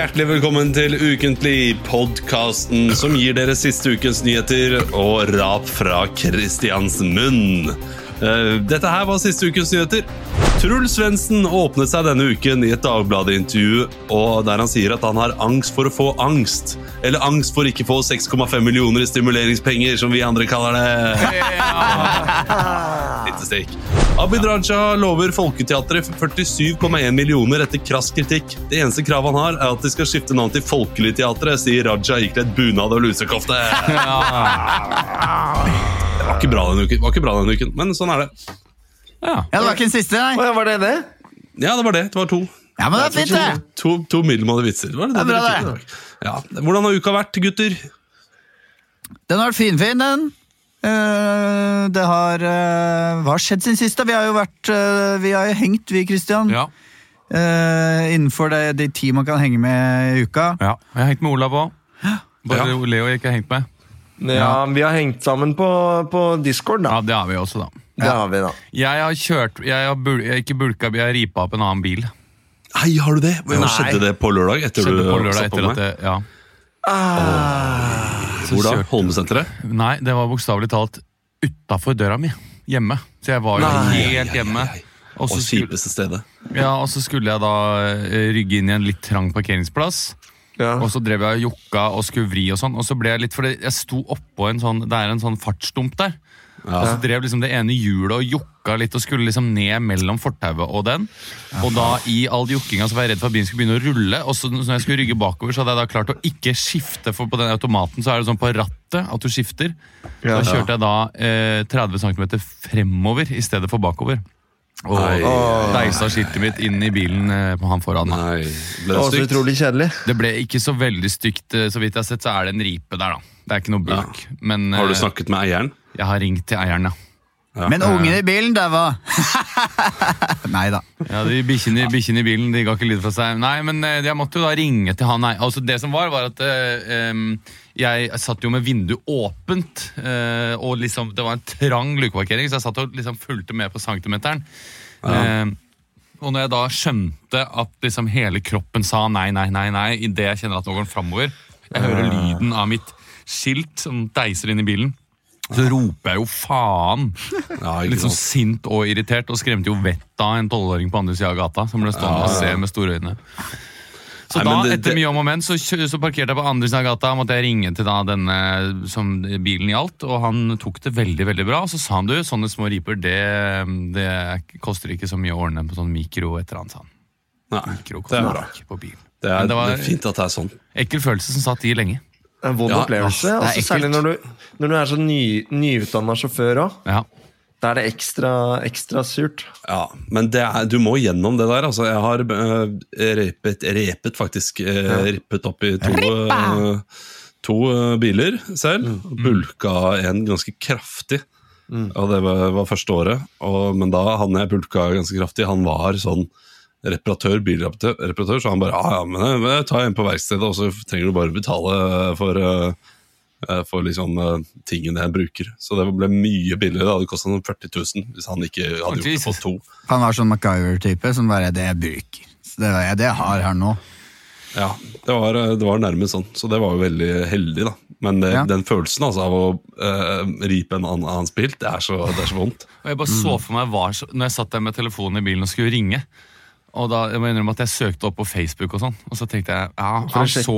Hjertelig velkommen til Ukentlig, podkasten som gir dere siste ukens nyheter og rap fra Kristians munn. Eh, Dette her var siste ukens nyheter. Truls Svendsen åpnet seg denne uken i et Dagbladet-intervju og der han sier at han har angst for å få angst. Eller angst for ikke å få 6,5 millioner i stimuleringspenger, som vi andre kaller det. Lite stikk. Abid Raja lover Folketeatret 47,1 millioner etter krass kritikk. Det eneste kravet han har, er at de skal skifte navn til Folkeligteatret, sier Raja ikledd bunad og lusekofte. Det var ikke bra denne uken, det var ikke bra denne uken men sånn er det. Ja, det var ikke den siste, nei. Å var det det? Ja, det var det. Det var to. Ja, men det er fint, det. To, to middelmådige vitser. Var det, Det er bra, dag. Ja. Hvordan har uka vært, gutter? Den har vært finfin, den. Uh, det har uh, Hva har skjedd siden sist? da? Vi har jo vært uh, Vi har jo hengt, vi, Christian. Ja, Eh, innenfor det, de ti man kan henge med i uka. ja. Jeg har hengt med Olav òg. Bare Ja. Leo jeg ikke har hengt med. Ja, Vi har hengt sammen på, på Discord, da. Ja, Det har vi også, da. Det har vi, da. Jeg har kjørt Jeg har, bul jeg har ikke bulka, jeg har ripa opp en annen bil. Nei, har du det? Hva skjedde det på lørdag? Etter Skjedde du på lørdag på etter meg? at det, ja. Ah, Hvor da? Holmesenteret? Nei, det var bokstavelig talt utafor døra mi. Hjemme. Så jeg var jo Nei. helt hjemme. Og Og så skulle, kjipeste stedet. ja, og så skulle jeg da eh, rygge inn i en litt trang parkeringsplass. ja. Og så drev jeg og jokka og skulle vri og sånn. Og så ble jeg litt, for jeg sto oppå en sånn Det er en sånn fartsdump der. Og så drev liksom det ene hjulet og jokka litt og skulle liksom ned mellom fortauet og den. Og da i all jokkinga så var jeg redd for at bilen skulle begynne å rulle. Og så når jeg skulle rygge bakover, så hadde jeg da klart å ikke skifte, for på den automaten så er det sånn på rattet at du skifter. Ja. Da kjørte jeg da eh, 30 cm fremover i stedet for bakover. Og deisa skiltet mitt inn i bilen eh, på han foran. meg. Nei, ble det stygt? utrolig kjedelig. Det ble ikke så veldig stygt, eh, så vidt jeg har sett, så er det en ripe der, da. Det er ikke noe bulk. Men Har du eh, snakket med eieren? Jeg har ringt til eieren, ja. Men ungen i bilen daua! Nei da. ja de Bikkjene i bilen de ga ikke lyd fra seg. Nei, men eh, jeg måtte jo da ringe til han. Nei, altså Det som var, var at eh, jeg satt jo med vinduet åpent, eh, og liksom det var en trang lukeparkering, så jeg satt og liksom fulgte med på centimeteren. Eh, og når jeg da skjønte at liksom hele kroppen sa nei, nei, nei, nei, idet jeg kjenner at nå går den framover, jeg hører lyden av mitt skilt som deiser inn i bilen, så roper jeg jo faen. Ja, Litt sånn sint og irritert, og skremte jo vettet av en tolvåring på andre sida av gata. Som ble stående og se med store øyne. Så Nei, da, det- etter mye om og men, så, så parkerte jeg på andre siden av gata. Måtte jeg ringe til da denne som bilen gjaldt, og han tok det veldig veldig bra. Og så sa han du, sånne små riper, det, det koster ikke så mye å ordne på sånn mikro et eller annet, sa han. Nei, Mikro det er bra. Det er, det var- det er fint at det er sånn. Ekkel følelse som satt i lenge. En vond Ja, opplevelse. det altså, særlig når du, når du er så ny, nyutdanna sjåfør òg. Ja. Da er det ekstra, ekstra surt. Ja, men det er, du må gjennom det der. Altså, jeg har uh, repet, repet faktisk øh, rippet opp i to, uh, to biler selv. Bulka en ganske kraftig. Og det var, var første året. Og, men da han jeg bulka ganske kraftig, han var sånn reparatør, bilreparatør, reparatør, så han bare ja, ja, men jeg, jeg tar en på verkstedet, og så trenger du bare betale for øh, øh, for liksom tingene jeg bruker. Så det ble mye billigere. Det hadde noen 40 000 hvis han ikke hadde gjort det på to. Han var sånn MacGyver-type som bare det jeg bruker. Så det, er det jeg har her nå. Ja, det var, det var nærmest sånn, så det var jo veldig heldig, da. Men det, Ja. den følelsen altså, av å eh, ripe en annen, annen spill, det er, så, det er så vondt. Og jeg bare så for meg var Når jeg satt der med telefonen i bilen og skulle ringe Og da, jeg må innrømme at jeg søkte opp på Facebook og sånn Og så tenkte jeg, ja, han så,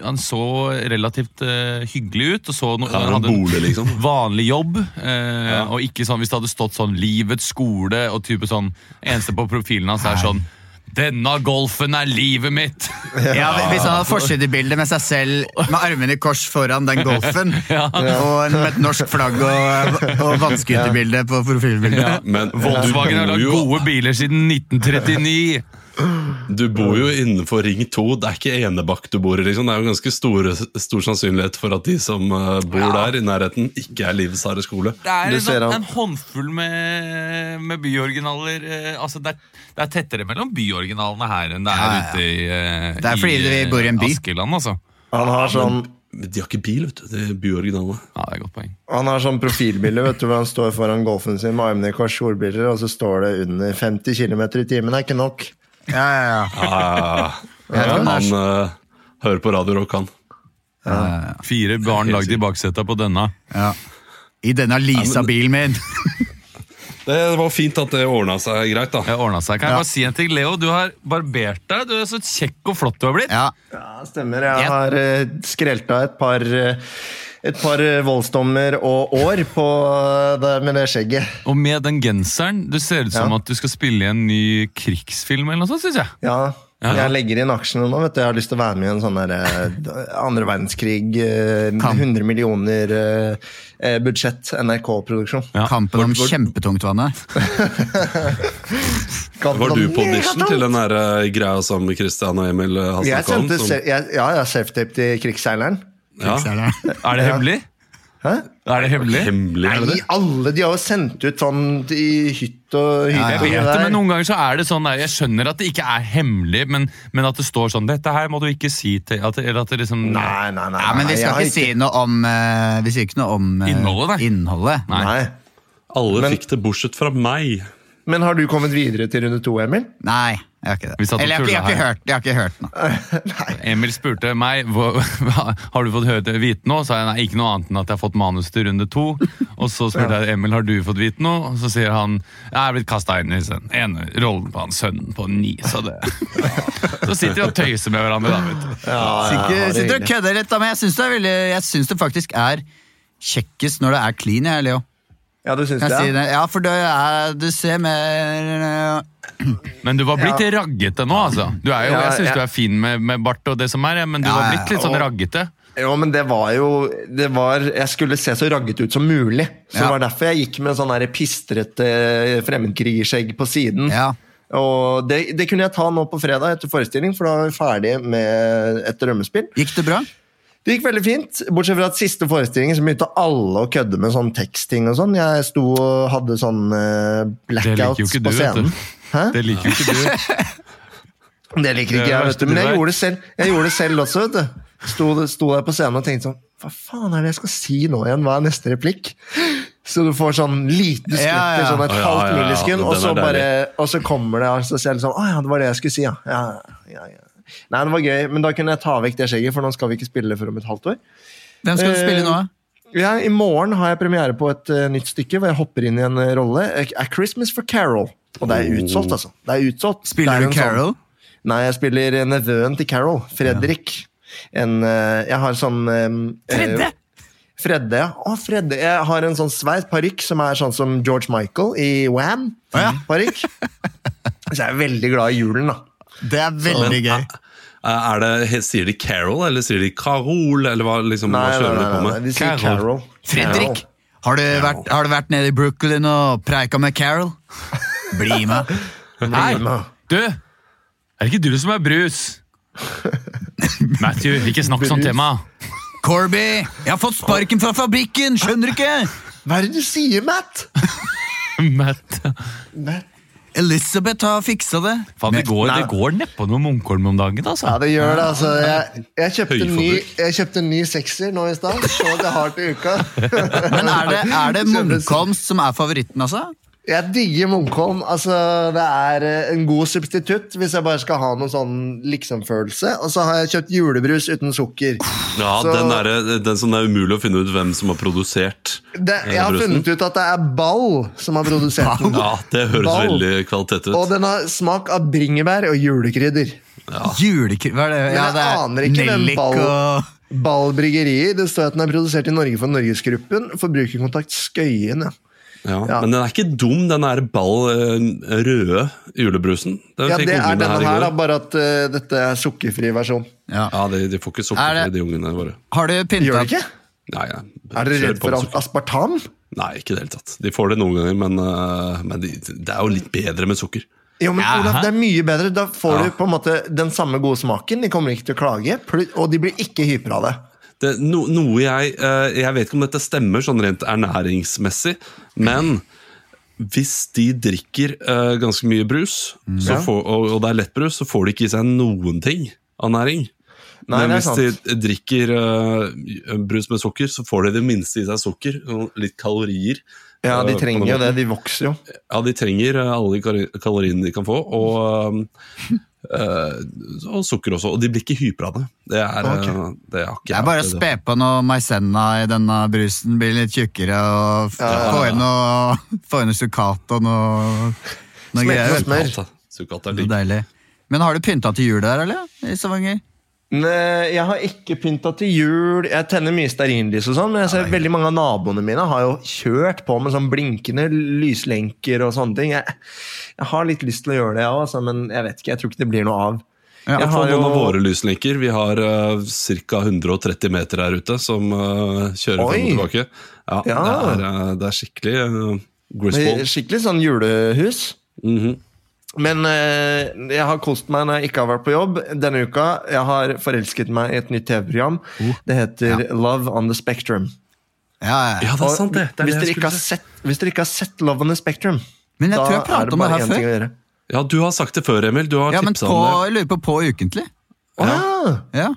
han så relativt uh, hyggelig ut Og så no, Ja, han hadde en bolig, liksom. vanlig jobb eh, Og ikke sånn, hvis det hadde stått sånn Livets skole Og type sånn, eneste på profilen hans er sånn Denne golfen er livet mitt. Ja, Hvis han hadde forsidebilde med seg selv med armene i kors foran den golfen, og med et norsk flagg og, og vannskuterbilde på profilbildet. Men Volkswagen har lagd gode biler siden 1939 du bor jo innenfor Ring 2, det er ikke Enebakk du bor i. liksom. Det er jo ganske stor, stor sannsynlighet for at de som bor bor der i nærheten, ikke er livets harde skole. Det er Du en, ser sånn, en håndfull med, med byoriginaler. eh, Altså det, er, det er tettere mellom byoriginalene her enn det er Ja, ja. ute i, eh, Det er fordi vi eh, bor i en by. Askeland, altså. Han har sånn Men De har ikke bil, vet du. Det er byoriginalene. Ja, det er godt poeng. Han har sånn profilbilde vet du, hvor han står foran golfen sin med armene i kors, solbriller, og så står det under 50 km i timen Det er ikke nok. Ja, ja, ja. Ah, han uh, hører på Radio Rock, han. Fire barn lagd i baksetet på denne. ja. I denne Lisa-bilen min. Det var fint at det ordna seg greit, da. Det ordna seg. Kan jeg Ja. bare si en ting? Leo, du har barbert deg. Du er så kjekk og flott du har blitt. Ja. Ja, stemmer. Jeg har uh, skrelt av et par eh, et par eh, voldsdommer og år på eh, det, med det skjegget. Og med den genseren, du ser ut som Ja. at du skal spille i en ny krigsfilm eller noe sånt, syns jeg. Ja, Ja. Jeg legger inn aksjene nå. vet du. Jeg har lyst til å være med i en sånn der, eh, andre verdenskrig, eh, 100 millioner budsjett, NRK-produksjon. Ja. Kampen om kjempetungtvannet. Var du på audition til den der greia som Christian og Emil Jeg snakka om? sendte, Som, se- jeg, ja, jeg har self-tape til krigsseileren. Ja, Er det hemmelig? Hæ? Er det hemmelig? hemmelig, er det Nei, alle de har jo sendt ut sånn i hytt og hytte. Ja, Jeg vet det, men Noen ganger så er det sånn der, Jeg skjønner at det ikke er hemmelig, men, men at det står sånn Dette her må du ikke si til at, Eller at det liksom Nei, nei, nei. Ja, men vi skal ikke, ikke si noe om eh, Vi sier ikke noe om eh, Innholdet, nei. innholdet. Nei. Nei. Alle Men- fikk det bortsett fra meg. Men har du kommet videre til runde to, Emil? Nei, jeg har ikke det. Eller jeg, har ikke- jeg, har ikke hørt, jeg hørt noe. Emil spurte meg hva, hva, har du fått høre vite noe. Så sa jeg nei, ikke noe annet enn at jeg har fått manus til runde to. Og så spurte jeg Emil har du fått vite noe, og så sier han jeg er blitt kasta inn i den ene rollen på han sønnen på ni. Så det Så sitter de og tøyser med hverandre, da. vet du. Sitter, sitter og kødder litt, da, men jeg syns det, det faktisk er kjekkest når det er clean, jeg, Leo. Ja, du syns det? si det? Ja, for det er, du ser mer Men du var blitt raggete nå, altså. Du er jo, Ja, jeg syns ja. du er fin med, med bart og det som er, men du Ja, var blitt litt sånn og- raggete. Jo, men det var jo det var, Jeg skulle se så ragget ut som mulig. Så Ja. det var derfor jeg gikk med sånn pistrete fremmedkrigerskjegg på siden. Ja. Og det, det kunne jeg ta nå på fredag etter forestilling, for da var vi ferdig med et drømmespill. Gikk det bra? Det gikk veldig fint, bortsett fra at siste forestillingen så begynte alle å kødde med sånn tekstting og sånn. Jeg sto og hadde sånn eh, Det liker jo blackouts ikke på du, scenen. du. Det liker jo ikke du. Det liker ikke jeg, vet du. Men jeg gjorde det selv, jeg gjorde det selv også, vet du. Sto, sto der på scenen og tenkte sånn Hva faen er det jeg skal si nå igjen? Hva er neste replikk? Så du får sånn lite Ja, skvetter, ja. sånn et Ja, ja, halvt ja, ja. millisekund, og så bare Og så kommer det, og sånn Å ja, det var det jeg skulle si, ja. ja, ja, ja. Nei, det var gøy, men da kunne jeg ta vekk det skjegget, for nå skal vi ikke spille før om et halvt år. Hvem skal du spille nå? da? Ja, I morgen har jeg premiere på et uh, nytt stykke hvor jeg hopper inn i en eh, rolle. A Christmas for Carol. Og det er utsolgt, altså. Det er utsolgt. Spiller er du Carol? sånn- Carol? Nei, jeg spiller eh, nevøen til Carol. Fredrik. En uh, Jeg har sånn eh, Fredde? eh, Fredde, ja. Å, Fredde. Jeg har en sånn sveis parykk som er sånn som George Michael i Wham. Å, ja. Parykk. Så jeg er veldig glad i julen, da. Det er veldig Men, gøy. eh, Er det, sier de Carol, eller sier de Carol? Eller hva, liksom, Nei, hva kjører nei, de på nei, med? de sier Carol. Carol. Fredrik, har du, vært, har du vært nede i Brooklyn og preika med Carol? Bli med. Hei, du! Er det ikke du som er brus? Matthew, ikke snakk sånn tema. Corby, jeg har fått sparken fra fabrikken, skjønner du ikke? Hva er det du sier, Matt? Matt. Matt? Elisabeth har fiksa det. Faen, det går, det går nedpå noe Munkholm om dagen, altså. Ja, det gjør det. altså. Jeg, jeg, kjøpte, en ny, jeg kjøpte en ny sekser nå i stad. Så det hardt i uka. Men er det, er det Munkholms som er favoritten, altså? Jeg digger Munkholm. Altså, det er eh, en god substitutt hvis jeg bare skal ha noen sånn liksom-følelse. Og så har jeg kjøpt julebrus uten sukker. Ja, Så- den, er, den som det er umulig å finne ut hvem som har produsert. Det, jeg har brusen? funnet ut at det er Ball som har produsert den. Ja, Det høres Ball. veldig kvalitet ut. Og den har smak av bringebær og julekrydder. Julekry... Hva er det? Ja, det er aner ikke hvem nellik ball- og Ball bryggeri. Det står at den er produsert i Norge for Norgesgruppen. Forbrukerkontakt Skøyen. Ja. Ja, Ja. Men den er ikke dum, den der ball eh, røde julebrusen. Den Ja, det er denne her her, da, bare at uh, dette er sukkerfri versjon. ja. Ja, de, de får ikke sukkerfri, sukker, det- de ungene våre. Har du pynta Gjør de ikke? Nei, ja. Er dere redd for sukker. aspartam? Nei, ikke i det hele tatt. De får det noen ganger, men, uh, men de, det er jo litt bedre med sukker. Jo, men Olav, det er mye bedre. Da får Ja. du på en måte den samme gode smaken. De kommer ikke til å klage, og de blir ikke hypere av det. Det, no, noe jeg eh, Jeg vet ikke om dette stemmer sånn rent ernæringsmessig, men hvis de drikker eh, ganske mye brus, så får, og, og det er lettbrus, så får de ikke i seg noen ting av næring. Nei, Men hvis de drikker eh, brus med sukker, så får de det minste i seg sukker. Litt kalorier. Ja, de trenger jo det. De vokser jo. Ja, de trenger alle de kaloriene de kan få, og, og sukker også. Og de blir ikke hyper av det. Det er, okay. eh, det er ikke Det er bare å spe på noe maisenna i denne brusen, bli litt tjukkere og ja, få inn noe, få inn noe sukat og noe, noe greier. Sukat, er digg. Men har du pynta til jul der, eller? I Stavanger? Nei, jeg har ikke pynta til jul. Jeg tenner mye stearinlys og sånn, men jeg ser veldig mange av naboene mine har jo kjørt på med sånn blinkende lyslenker og sånne ting. Jeg, jeg har litt lyst til å gjøre det, jeg også, men jeg vet ikke. Jeg tror ikke det blir noe av. Ja, Jeg har noen av våre lyslenker. Vi har uh, ca. 130 meter her ute som uh, kjører Oi. og tilbake. Ja, Ja. Det, er, eh, det er skikkelig uh, Griswold. Skikkelig sånn julehus. Mhm. Men eh, jeg har kost meg når jeg ikke har vært på jobb. Denne uka jeg har forelsket meg i et nytt TV-program. Det heter Love on the Spectrum. Ja, ja. Ja, det er sant, det. det, er hvis, det dere ikke har sett, hvis dere ikke har sett Love on the Spectrum, Men jeg da tror jeg er det bare her én ting å gjøre. Ja, du har sagt det før, Emil. Du har Ja, men på, jeg lurer på på ukentlig. Å ja. Ja.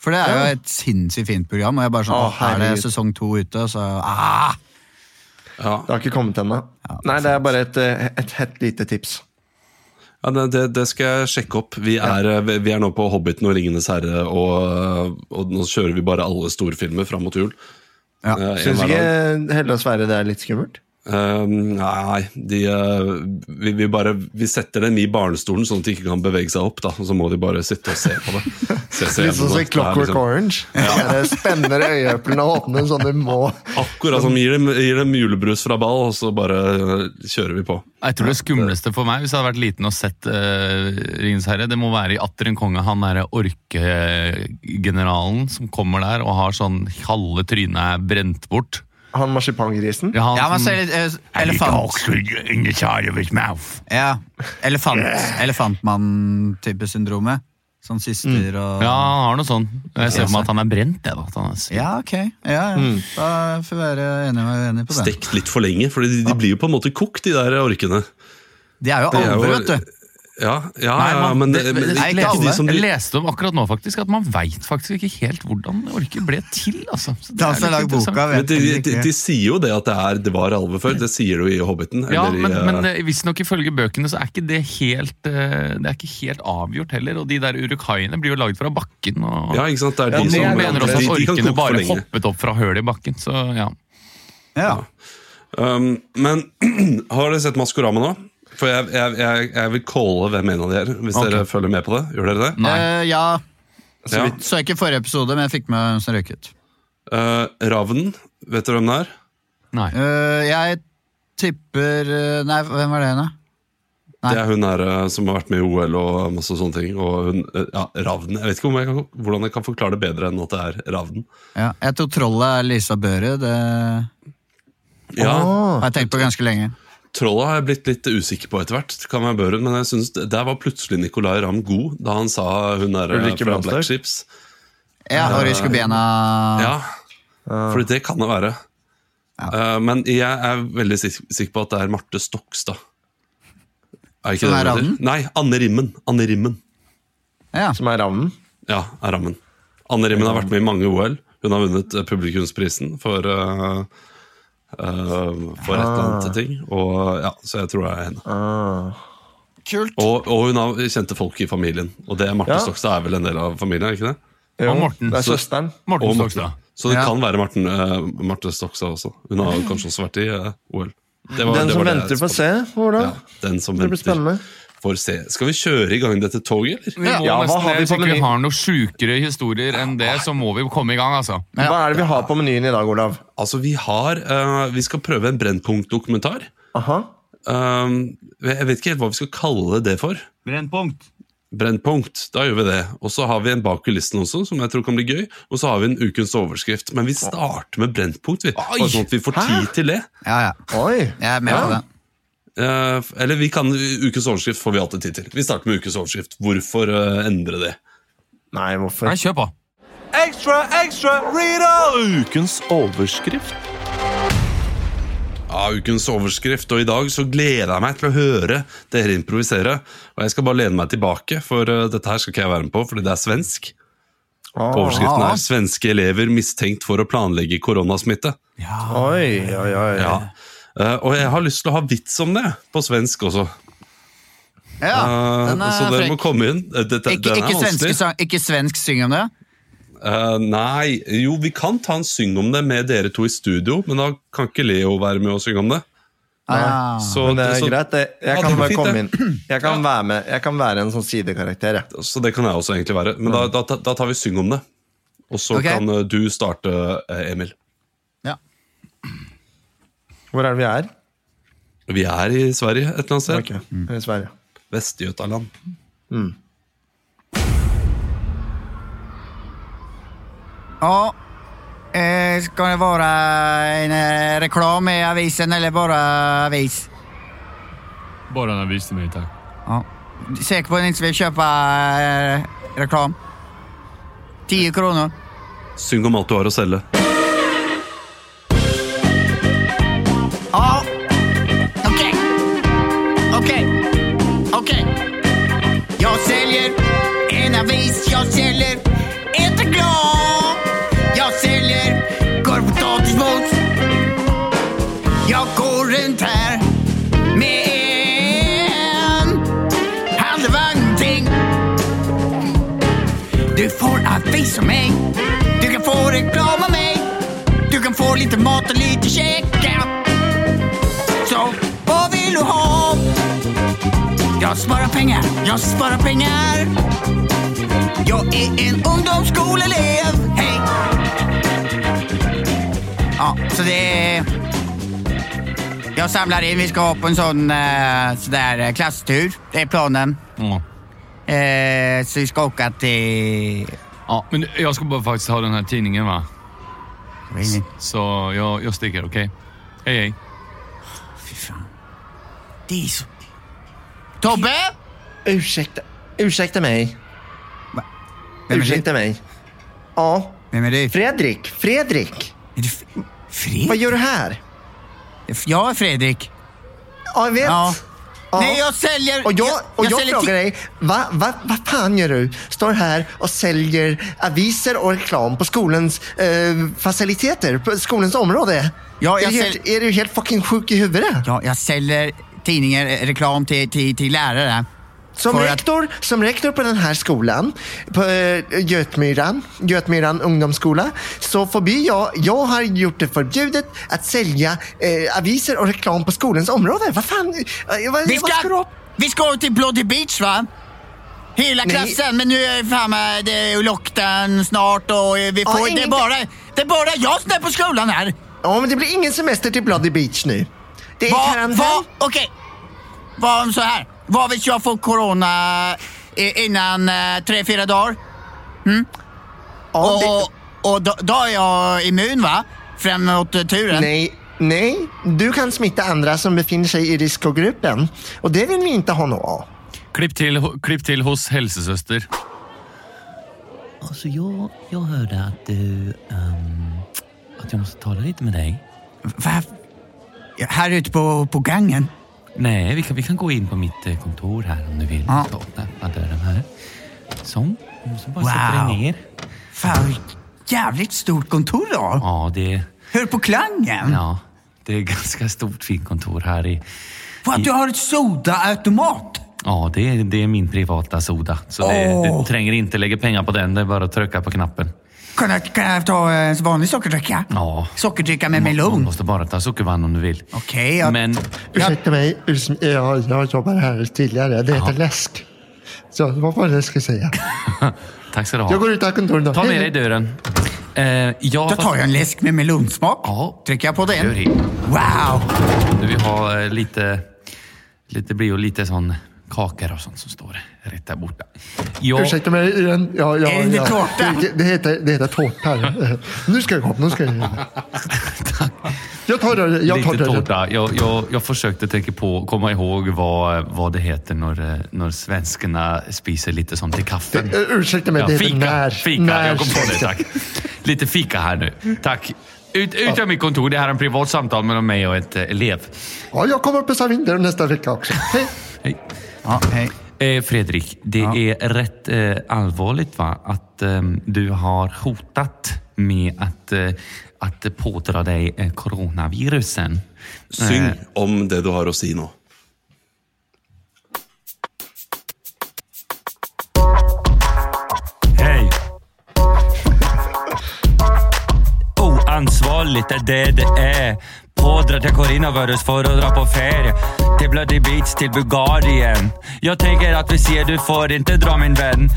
For det er jo et sinnssykt fint program, og jeg bare sånn, Å, «Åh, er det sesong to ute, og så ah! Ja. Det har ikke kommet ennå. Nei, det er bare et, eh, et hett lite tips. Ja, det, det, skal jeg sjekke opp. Vi er, ja. vi er nå på Hobbiten og Ringenes herre, og, og nå kjører vi bare alle storfilmer fram mot jul. Ja. Eh, Syns ikke Helle og Sverre det er litt skummelt? Eh, nei, de, uh, vi, vi, bare, vi setter dem i barnestolen sånn at de ikke kan bevege seg opp. Da. Og så må de bare sitte og se på det. Se, se Litt sånn som i Clockwork liksom- Orange. Ja. Spenner øyeeplene og åpner sånn de må. Akkurat som gir dem, gir dem julebrus fra ball, og så bare uh, kjører vi på. Jeg tror det skumleste for meg, hvis jeg hadde vært liten og sett uh, Ringens herre, det må være i Atter en konge, han derre orkegeneralen som kommer der og har sånn halve trynet er brent bort. Han marsipangrisen. Ja, han Ja, men så er det, eh, elefant. in the side of his mouth. Ja, elefant, elefantmann-type syndromet. Sånn syster og Ja, han har noe sånn. Jeg ser for meg at han er brent. Det, da. Han er. Ja, ok. Ja, ja. Da får vi være enige, enige på det. Stekt litt for lenge, for de, de blir jo på en måte kokt, de der orkene. De er jo aldri, er jo- alver, vet du. Ja, ja, Nei, ja men, det- men det- ikke ikke alle. som Jeg leste om akkurat nå faktisk at man veit faktisk ikke helt hvordan orker ble til. altså. Så det er litt boka, men vet de, de, de sier jo det at det, er, det var alve før. Det sier du i Hobbiten. Ja, eller i, men, eh, men eh, visstnok ifølge bøkene så er ikke det helt eh, Det er ikke helt avgjort heller. Og de der urukaiene blir jo laget fra bakken. Og, ja, ikke sant? Det er Ja, de og som er mener også at orkene bare hoppet opp fra hølet i bakken. Så ja. Ja. Um, men har dere sett Maskorama nå? For jeg, jeg, jeg, jeg vil calle hvem en av de er, hvis okay. dere følger med på det. Gjør dere det? Nei. Uh, ja. Så, Ja. så ikke forrige episode, men jeg fikk med hvem som røyk ut. Uh, Ravnen, vet dere hvem det er? Nei. Uh, jeg tipper Nei, hvem var det henne? Nei. Det er hun her som har vært med i OL og masse sånne ting. Og hun, ja, Ravnen. Jeg vet ikke om jeg kan, hvordan jeg kan forklare det bedre enn at det er Ravnen. Ja, jeg tror trollet er Lisa Børre. Det Ja, oh, har jeg tenkt på ganske lenge. Trollet har jeg blitt litt usikker på etter hvert. Kan være børen, Men jeg synes der var plutselig Nicolay Ramm god, da han sa hun der uh, Ulrikke fra Black Ships. Ja, og Ryske Bena Ja, for det kan det være. Ja. men jeg er veldig sikker på at det er Marte Stokstad. Er ikke Som er? Ravnen? Nei, Anne Rimmen. Anne Rimmen. Ja. Som er ravnen. Ja, er rammen. Anne Rimmen har vært med i mange OL. Hun har vunnet eh, publikumsprisen for, uh, uh, for et eller annet ting. Og, ja, så jeg tror det er henne. Ah. Kult. Og, og hun har kjente folk i familien. Og det Marte Ja. Stokstad er vel en del av familien? ikke det? Jo, Og Morten. det er Så- søsteren. Morten Og Stokstad. Så det Ja. kan være Marten, uh, Marte Stokstad også. Hun har kanskje også vært i uh, OL. Det var- Den det som var det venter på får se, Hvordan? Ja, den som Det blir venter spennende. Får se. Skal vi kjøre i gang dette toget, eller? Vi må Ja, hva har vi på menyen? vi har noen sjukere historier enn det, så må vi komme i gang, altså. Hva er det vi har på menyen i dag, Olav? Altså, vi har uh, Vi skal prøve en Brennpunkt-dokumentar. Aha. Um, jeg vet ikke helt hva vi skal kalle det for. Brennpunkt. Brennpunkt, da gjør vi det. Og så har vi en bak kulissene også, som jeg tror kan bli gøy. Og så har vi en ukens overskrift. Men vi starter med Brennpunkt, vi. Bare sånn at vi får tid til det. Ja, ja. Oi. Jeg er med på det. Eh, eller vi kan, ukens overskrift får vi alltid tid til. Vi starter med ukens overskrift. Hvorfor eh, endre det? Nei, hvorfor? Nei, kjør på. Ekstra, ekstra, Rita! Ukens overskrift. Ja, ukens overskrift, og i dag så gleder jeg meg til å høre dere improvisere. Og jeg skal bare lene meg tilbake, for eh, dette her skal ikke jeg være med på, fordi det er svensk. Ah. Overskriften Ah. er 'Svenske elever mistenkt for å planlegge koronasmitte'. Ja. Oi, oi, oi. Ja. Eh, og jeg har lyst til å ha vits om det på svensk også. Ja, Eh, den så er dere må komme inn. Eh, Dette, Ikke, ikke, svenske, ikke svensk syng om det? Uh, nei, jo, vi kan ta en syng om det med dere to i studio, men da kan ikke Leo være med og synge om det. Ah. Så, Men det er så, greit. det. Jeg kan bare fint, komme inn. Jeg kan være med. Jeg kan være en sånn sidekarakter. jeg. så det kan jeg også egentlig være. Men da, da, da tar vi syng om det. Og så okay. kan du starte, Emil. Hvor er det vi er? Vi er i Sverige et eller annet sted. Ok, I Sverige. Vestgötaland. Ja. skal det være en reklame reklam i avisen eller bare avis? Bare en avis til meg, takk. Ja. Sikker på at du ikke vil kjøpe reklame? reklam? 10 kronor. Syng om alt du har å selge. Lite mat og lite kjekke. Så hva vil du ha? Jag sparar pengar, jag sparar pengar. Jag är en ungdomsskoleelev. Hej! Ja, så det jeg Jag samlar in, vi ska ha på en sån eh, sådär eh, klasstur. Det är planen. Mm. Eh, så vi ska åka till... Ja, men jag ska bara faktiskt ha den här tidningen va? Så jag, jag sticker, okej? Hej hej. Fy fan. Det är så... Tobbe! Ursäkta, ursäkta mig. Va? Vem är Ursäkta mig. Ja, Vem är det? Fredrik. Fredrik. Är du F- Vad Fredrik? gör du här? Jag är Fredrik. Ja, jag vet. Ja. Ja. Nej, jag säljer... Och jag, och jag, säljer frågar dig, vad va, va fan gör du? Står här och säljer aviser och reklam på skolans eh, faciliteter, på skolans område. Ja, jag är, du helt, är du helt fucking sjuk i huvudet? Ja, jag säljer tidningar, reklam till, till, till lärare. Som rektor, som rektor på denne skolen, på eh, Götmyran, Götmyran ungdomsskola, så förbi jeg Jeg har gjort det forbudt å selge eh, aviser og reklam på skolens område. Hva faen? Hva, vad, Vi skal, ska du ska, ha? vi ska til Bloody Beach, va? Hela Nej. klassen, men nu er faen meg det är lockdown snart og eh, vi Ja, får... det, er bare, det er bare jeg som er på skolen her! Ja, men det blir ingen semester til Bloody Beach nu. Det er Vad, karantän. hva om så här. Vad vet jag får corona eh, innan eh, tre, fyra dagar? Ja, det, Och, och då, då är jag immun, va? Framåt mot turen. nej, nej, du kan smitta andra som befinner sig i riskgruppen. Och det vill vi inte ha något av. Klipp till, klipp till hos hälsosöster. Alltså jag, jag hörde att du... Um, att jag måste tala lite med dig. Va? Her Här ute på, på gangen? Nej, vi kan, vi kan gå in på mitt eh, kontor här om du vill. Ja. Så, öppna dörren här. Så. Du bara Wow. sätter dig ner. Fan, vilket jävligt stort kontor du har. Ja, det, Hör på klangen. ja, det är ganska stort fint kontor här i... Vad, du har ett sodaautomat? Ja, det är, det är min privata soda. Så det, oh. du tränger inte lägga pengar på den. Det är bara att trycka på knappen. Kan jag, kan jag ta en vanlig sockerdricka? Ja. Sockerdricka med Man melon? måste bara ta sockervann om du vill. Okej, jag- Men Ursäkta mig, jag, jag jobbar här tidigare. Det heter läsk. Så hva var det jag skulle säga? tack ska du ha. Jag går ut av kontoret då. Ta med deg dig dörren. Eh, ja, Då fast- tar jag en läsk med melonsmak. Ja. Trycker jag på Gör den. det. Wow! Du vill ha eh, lite, lite blir jo lite sån kakor og sånt som står rett der borte. Jag, Ursäkta mig igen. Ja, ja, Är det ja. tårta? Det, det, heter, det heter tårta. nu ska jag gå. Nu ska jag Jag tar det. Jag tar lite det. tårta. Jag, jag, jag försökte tänka på, komma ihåg vad, vad det heter när, eh, när svenskarna spiser lite sånt i kaffen. Eh, Ursäkta mig, Ja, det heter fika, när. fika. när jag kom på det, tack. Lite fika här nu. Tack. Ut, ut av mitt kontor. Det här är en privat samtal mellan mig och ett eh, elev. Ja, jag kommer på Savinder nästa vecka också. Hej. Hej. Ja, hej. Eh, Fredrik, det är rätt eh, allvarligt va? att eh, du har hotat med att, eh, att pådra dig coronavirusen. Syng Eh, om det du har å si nå. Oansvarligt er det det är. Pådrar till coronavirus for å dra på ferie. Til Bloody Beach, til Bulgarien. Jeg tenker at vi sier du får inte dra min venn.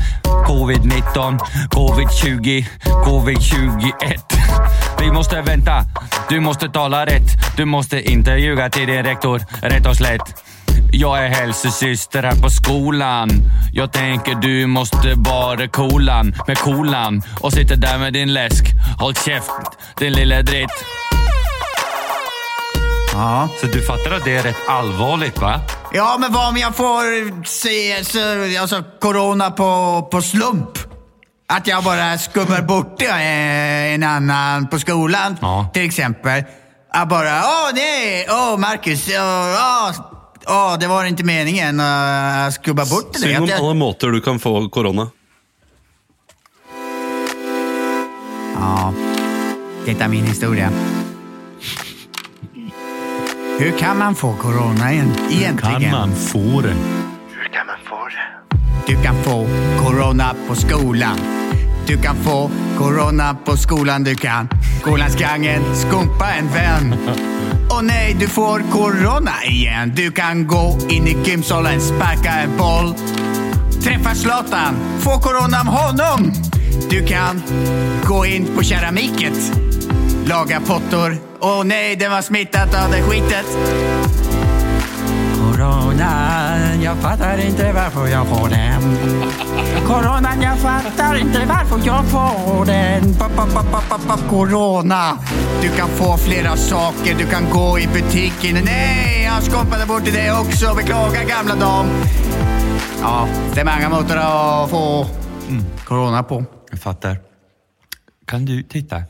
Covid-19, covid-20, covid-21. Vi måste vente, du måste tale rett. Du måste ljuga till din rektor, rett og slätt. Jag är hälsosyster här på skolan. Jag tänker du måste vara kolan med kolan och sitte där med din läsk. Håll käft, din lille dritt. Ja. Så du fattar att det är rätt allvarligt va? Ja, men vad om jag får se så, alltså, corona på, på slump? Att jag bara skummer bort eh, en annan på skolan, Ja. till exempel. Jag bara, åh nej, åh Marcus, åh, åh, åh, det var ikke meningen att skubba bort det. Syng om alle måter du kan få korona. Ja, Dette er min historie. Hvordan kan man få corona Kan man få det? Hvordan kan man få det? Du kan få korona på skolen. Du kan få korona på skolen, Du kan Skolens gangen skumpa en vän. Och nej, du får corona igen. Du kan gå in i gymsalen, sparka en boll. Träffa Zlatan, få corona av honom. Du kan gå in på keramiket, laga pottor. Åh nej, den var smittat av det skitet. Jag fattar inte varför jag får den. Corona, jag fattar inte varför jag får den. Corona. Du kan få flera saker, du kan gå i butiken. Nej, jag skompade bort det också. Beklagar gamla dam. Ja, det är många måter att få corona på. Jag fattar. Kan du titta?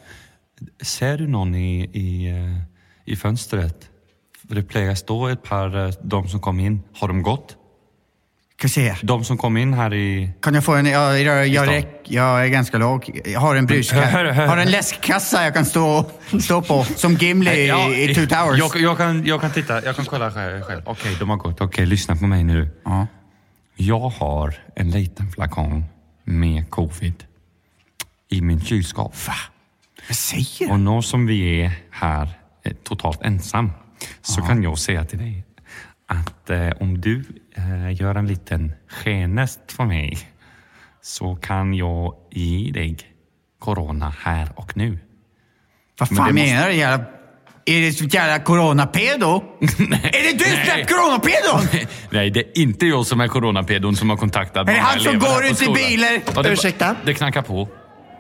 Ser du någon i, i, eh, i fönstret? Det plejer stå ett par, eh, de som kom in. Har de gått? Ska se. De som kom in här i... Kan jag få en... Jag, jag, jag, räck, jag är ganska låg. Jag har en bruskassa. Har en läskkassa jag kan stå, stå på. Som Gimli i, i Two Towers. Jag, jag, kan, jag kan titta, jag kan kolla själv. Ok, Okej, de har gått. Okej, lyssna på mig nu. Ja. Jag har en liten flakong med covid i min kylskåp. Vad säger Och du? nu som vi är här eh, totalt ensam så kan jag säga till dig att eh, om du eh, gör en liten genest för mig så kan jag ge dig corona här och nu. Vad Men mener det menar du? Jävla, är det så jävla coronapedo? Är det du som är coronapedon? Nej, det är inte jag som är coronapedon som har kontaktat Är det han som går ut i bilen? Ja, det, Ursäkta? Det knackar på.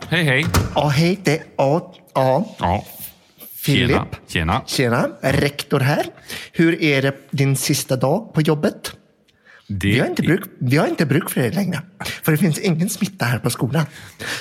Hej, hej. Ja, hej. Det, ja, ja. Ja. Filip. Tjena. Tjena. Rektor her. Hur är det din sista dag på jobbet? Det Vi har, inte bruk, vi har inte bruk för det längre. För det finns ingen smitta här på skolan.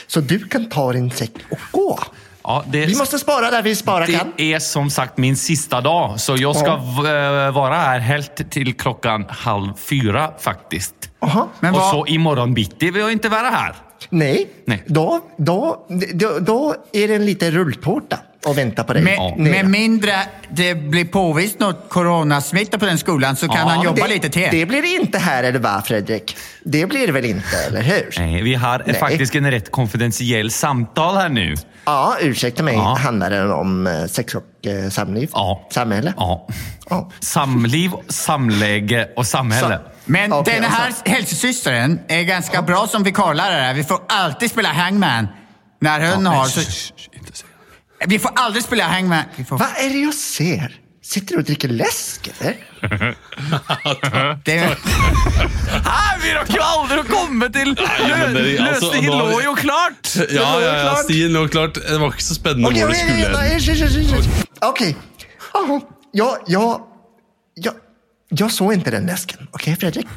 Så du kan ta din säck och gå. Ja, det, Vi måste spara där vi spara kan. det är som sagt min sista dag, så jag ska ja. vara här helt till klockan halv fyra faktiskt. Aha, Men och vad- så imorgon bitti vill jag inte vara här. Nej, Nej. Då, då, då, då är det en liten rulltårta och väntar på dig. Med, ja. med mindre det blir påvist något coronasmitta på den skolan så kan Ja, han jobba det, lite till. Det blir det inte här, eller hva Fredrik? Det blir det väl inte, eller hur? Nej, vi har Nej. faktiskt en rätt konfidentiell samtal här nu. Ja, ursäkta mig. Ja. Handlar det om eh, sex och eh, samliv? Ja. Samhälle? Ja. Ja. Samliv, samläge och samhälle. Så. Men okay, denne her så- er ganske är ganska bra som vikarlärare. Vi får alltid spela hangman. når hun ja, har... Så, vi får aldri spille hangman. Får, Hva er det jeg ser? Sitter du og dricker lesk, eller? det, Här, vi har aldri å komme til altså, Løsningen lå jo klart! Ja, ja, ja, stien lå klart. Det var ikke så spennende okay, hvor det skulle okej, hen. Okej. Jaha. Jag, jag, jag, jag såg inte den läsken. Okej, Fredrik?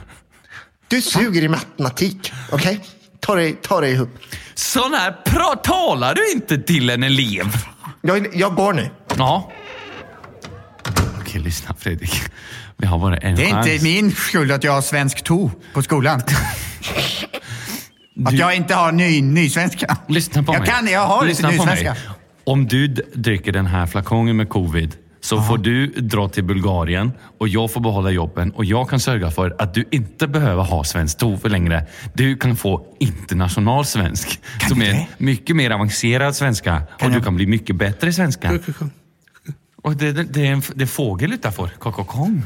Du suger i matematik. Okej? Ta, deg, ta deg ihop. Sånn her taler du ikke til en elev. Jag, jag går nu. Ja. Okej, lyssna Fredrik. Vi har bara en Det är chans. inte min skuld att jag har svensk 2 på skolan. Att jag inte har ny, nysvenska. Lyssna på jag mig. Kan, jag har Lyssna lite på nysvenska. mig. Om du d- dricker den här flakongen med covid så får du dra til Bulgarien og jeg får behålla jobben Og jeg kan sørge for at du ikke behøver ha svensk TOEFL lenger. Du kan få internasjonal svensk som er mye mer avansert svensk. Og du kan bli mye bedre i svensk. Og det, det, det, er en, det er en fågel utanför. Kokokong.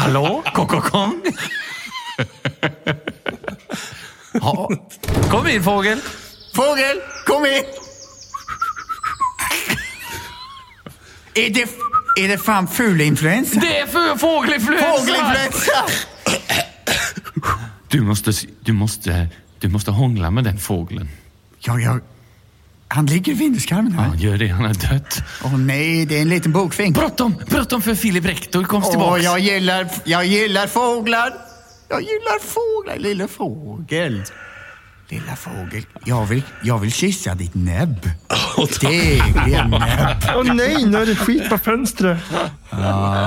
Hallå? Kokokong? ja. Kom in fågel. Fågel, kom in! Är det, er det faen fugleinfluensa? Det er för fågelinfluensa! Fågelinfluensa! Du måste, du, måste, du måste hångla med den fågeln. Ja, ja. Han ligger i vindskarmen här. Ja, gör det, han har dött. Åh nej, det är en liten bokfink. Bråttom, bråttom för Filip Rektor kom Åh, tillbaks. jag gillar, jag gillar fåglar. Jag gillar fåglar, lille fågel. Lilla fågel, jag vill, jag vill kyssa ditt näbb. Degliga näbb. Å nei, nå er det skit på fönstret!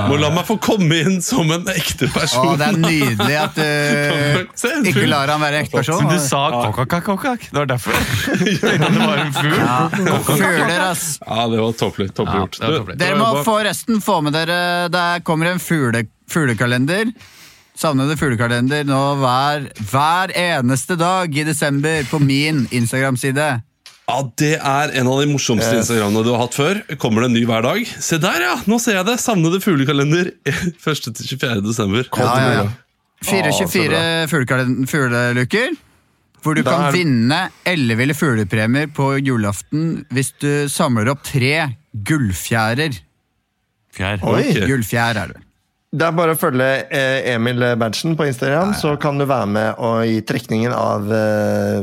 Må la meg få komme inn som en ekte person. Å, det er nydelig at du Se en ikke lar han være ekte person. Du sa kokakakokak. Det var derfor. Det var en fugl. Ja, Fugler, ass. Ja, det var topplig. topplig gjort. Ja, Du. Dere må forresten få med dere Der kommer en fugle, fuglekalender. Savnede fuglekalender nå hver, hver eneste dag i desember på min Instagram-side. Ja, Det er en av de morsomste Instagrammene du har hatt før. Kommer det en ny hver dag? Se der, ja! Nå ser jeg det! Savnede fuglekalender 1.-24. desember. Ja, ja, ja. så 24 bra. fugleluker. Hvor du Der. kan vinne elleville fuglepremier på julaften hvis du samler opp tre gullfjærer. Fjær. Oi! Gullfjær er det. Det er bare å følge eh, Emil Berntsen på Instagram, så kan du være med og gi trekningen av eh,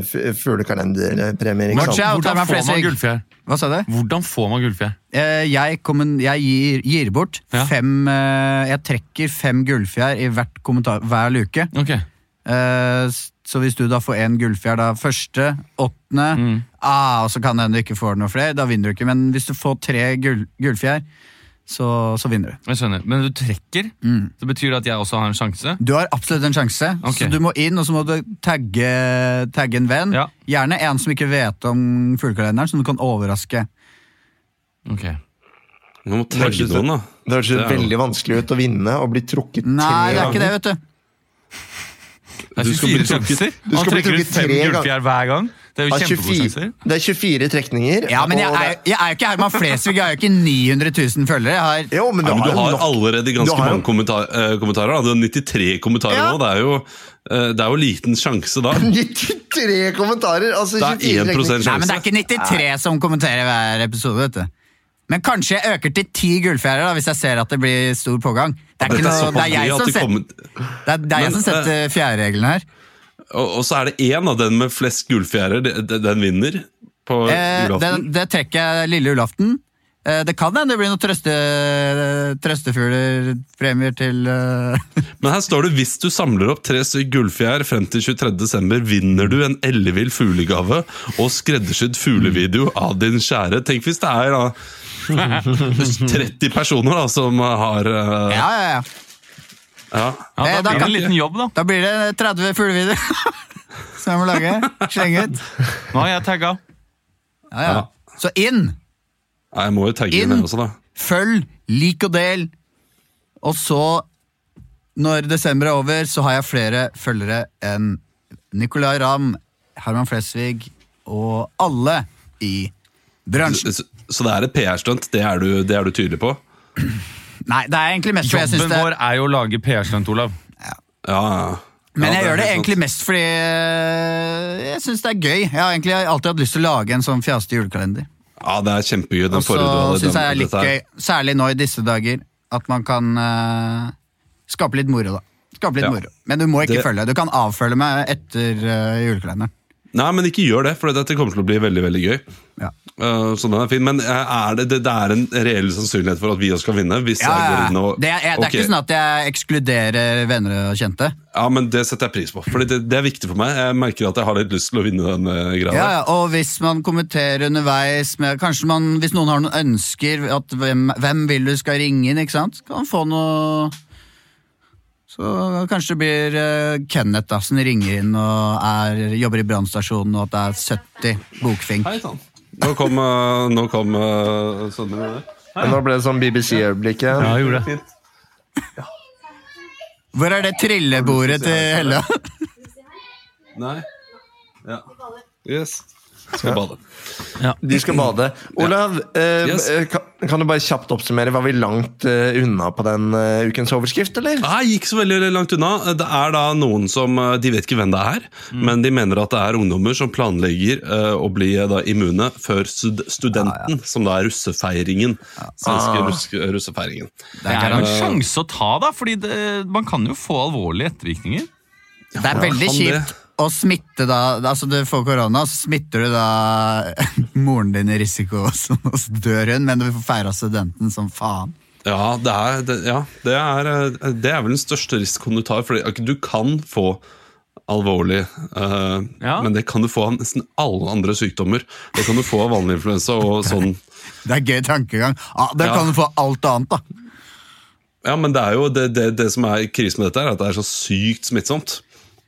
out, Hvordan får man gullfjær? Hva sa du? Hvordan får man gullfjær? Eh, Jeg, jeg gir, gir bort Ja. fem Jeg trekker fem gullfjær i hvert kommentar hver luke. Ok. Eh, Så hvis du da får én gullfjær da første, åttende Mm. ah, Og så kan det hende du ikke får noe flere, da vinner du ikke. Men hvis du får tre gull, gullfjær, så, så vinner du. Jeg skjønner. Men du trekker, så betyr det at jeg også har en sjanse? Du har absolutt en sjanse, Okay. så du må inn og så må du tagge, tagge en venn. Ja. Gjerne en som ikke vet om fuglekalenderen, som du kan overraske. Ok. Man må tagge noen, da. Det høres veldig vanskelig ut å vinne og bli trukket Nei, det er ikke det, vet du. Det Du skal bli trukket- du skal bli trekker ut trukket fem tre ganger. hver gang. Det er jo 24, det er 24 trekninger. Ja, men jeg er, det- jeg er jo ikke Herman Flesvig, jeg har jo ikke 900 000 følgere. Jeg har Jo, men Ja, men du har nok- allerede ganske Du har jo- mange kommentar eh, kommentarer. Da. Du har 93 kommentarer Ja. nå. Det er, jo, eh, det er jo liten sjanse da. 93 kommentarer! Altså Det er 24 1% trekninger. Nei, men det er ikke 93 som kommenterer hver episode, vet du. Men kanskje jeg øker til 10 gullfjærer da, hvis jeg ser at det blir stor pågang. Det er, ikke Dette er noe, det såpass er jeg som det setter, kommer det er, det er jeg som setter fjærreglene her. Og, og så er det én av den med flest gullfjærer. det- det- Den vinner på Eh, julaften. det, det trekker jeg lille julaften. Eh, det kan hende det blir noen trøste, trøstefuglerpremier til eh, Men her står det hvis du samler opp tre gullfjær frem til 23. desember, vinner du en ellevill fuglegave og skreddersydd fuglevideo av din kjære. Tenk hvis det er da 30 personer da, som har uh, Ja, ja, ja. Ja. Ja, Eh, da da blir det en liten jobb, da. Da blir det 30 fuglevideoer som jeg må lage. Slenge ut. Nå har jeg tagga. Ja, ja. Så inn! Ja, Jeg må jo tagge Inn. også, da. Følg, lik og del. Og så, når desember er over, så har jeg flere følgere enn Nicolay Ramm, Herman Flesvig og alle i bransjen. Så, så det er et PR-stunt, det, det er du tydelig på? Nei, det er egentlig mest fordi jeg syns Jobben det vår er jo å lage PR-stunt, Olav. Ja, ja. Men Ja, jeg gjør det egentlig mest fordi øh, jeg syns det er gøy. Jeg har egentlig alltid hatt lyst til å lage en sånn fjasete julekalender. Ja, det er kjempegøy. Den Og så forrige du hadde. syns jeg det er litt dette her. gøy, særlig nå i disse dager, at man kan øh, skape litt moro, da. Skape litt Ja. moro. Men du må ikke Det- følge. Du kan avfølge meg etter øh, julekalenderen. Nei, men ikke gjør det, for dette kommer til å bli veldig veldig gøy. Ja. Uh, så den er fin. Men eh, er det, det, det er en reell sannsynlighet for at vi også skal vinne? Hvis Ja, jeg går inn og Det, er, det er ikke sånn at jeg ekskluderer venner og kjente. Ja, men Det setter jeg pris på. for det, det er viktig for meg. Jeg merker at jeg har litt lyst til å vinne den eh, greia. Ja, ja, og hvis man kommenterer underveis med, Kanskje man, Hvis noen har noen ønsker at hvem, hvem vil du skal ringe inn, ikke sant? Kan man få noe Så kanskje det blir eh, Kenneth da, som ringer inn og er, jobber i brannstasjonen, og at det er 70 bokfink. Hei sann. Nå kom, eh, nå kom sønnen min. Nå ble det sånn BBC-øyeblikk. igjen. Ja, jeg gjorde det. Hvor er det trillebordet til Hella? Nei. Ja. Yes. Skal bade. De skal bade. Olav, eh, Yes. eh, kan, kan du bare kjapt oppsummere? Var vi langt eh, unna på den uh, ukens overskrift, eller? Nei, ikke så veldig langt unna. Det er da noen som eh, De vet ikke hvem det er, Mm. men de mener at det er ungdommer som planlegger uh, å bli da immune før stud studenten, som da er russefeiringen. Svenske Ah. russ russefeiringen. Det er en sjanse å ta, da, fordi man kan jo få alvorlige ettervirkninger. Det er veldig kjipt å smitte da Altså du får korona, så smitter du da moren din i risiko, og så dør hun, men du får feira studenten som faen. Ja, det er, det, ja det, er, det er vel den største risikoen du tar. Fordi du kan få alvorlig, uh, Ja. men det kan du få av nesten alle andre sykdommer. Det kan du få av vanlig influensa og sånn. Det er gøy tankegang. Ah, det Ja. kan du få alt annet, da. Ja, men det er jo det, det, det som er krisen med dette, er at det er så sykt smittsomt.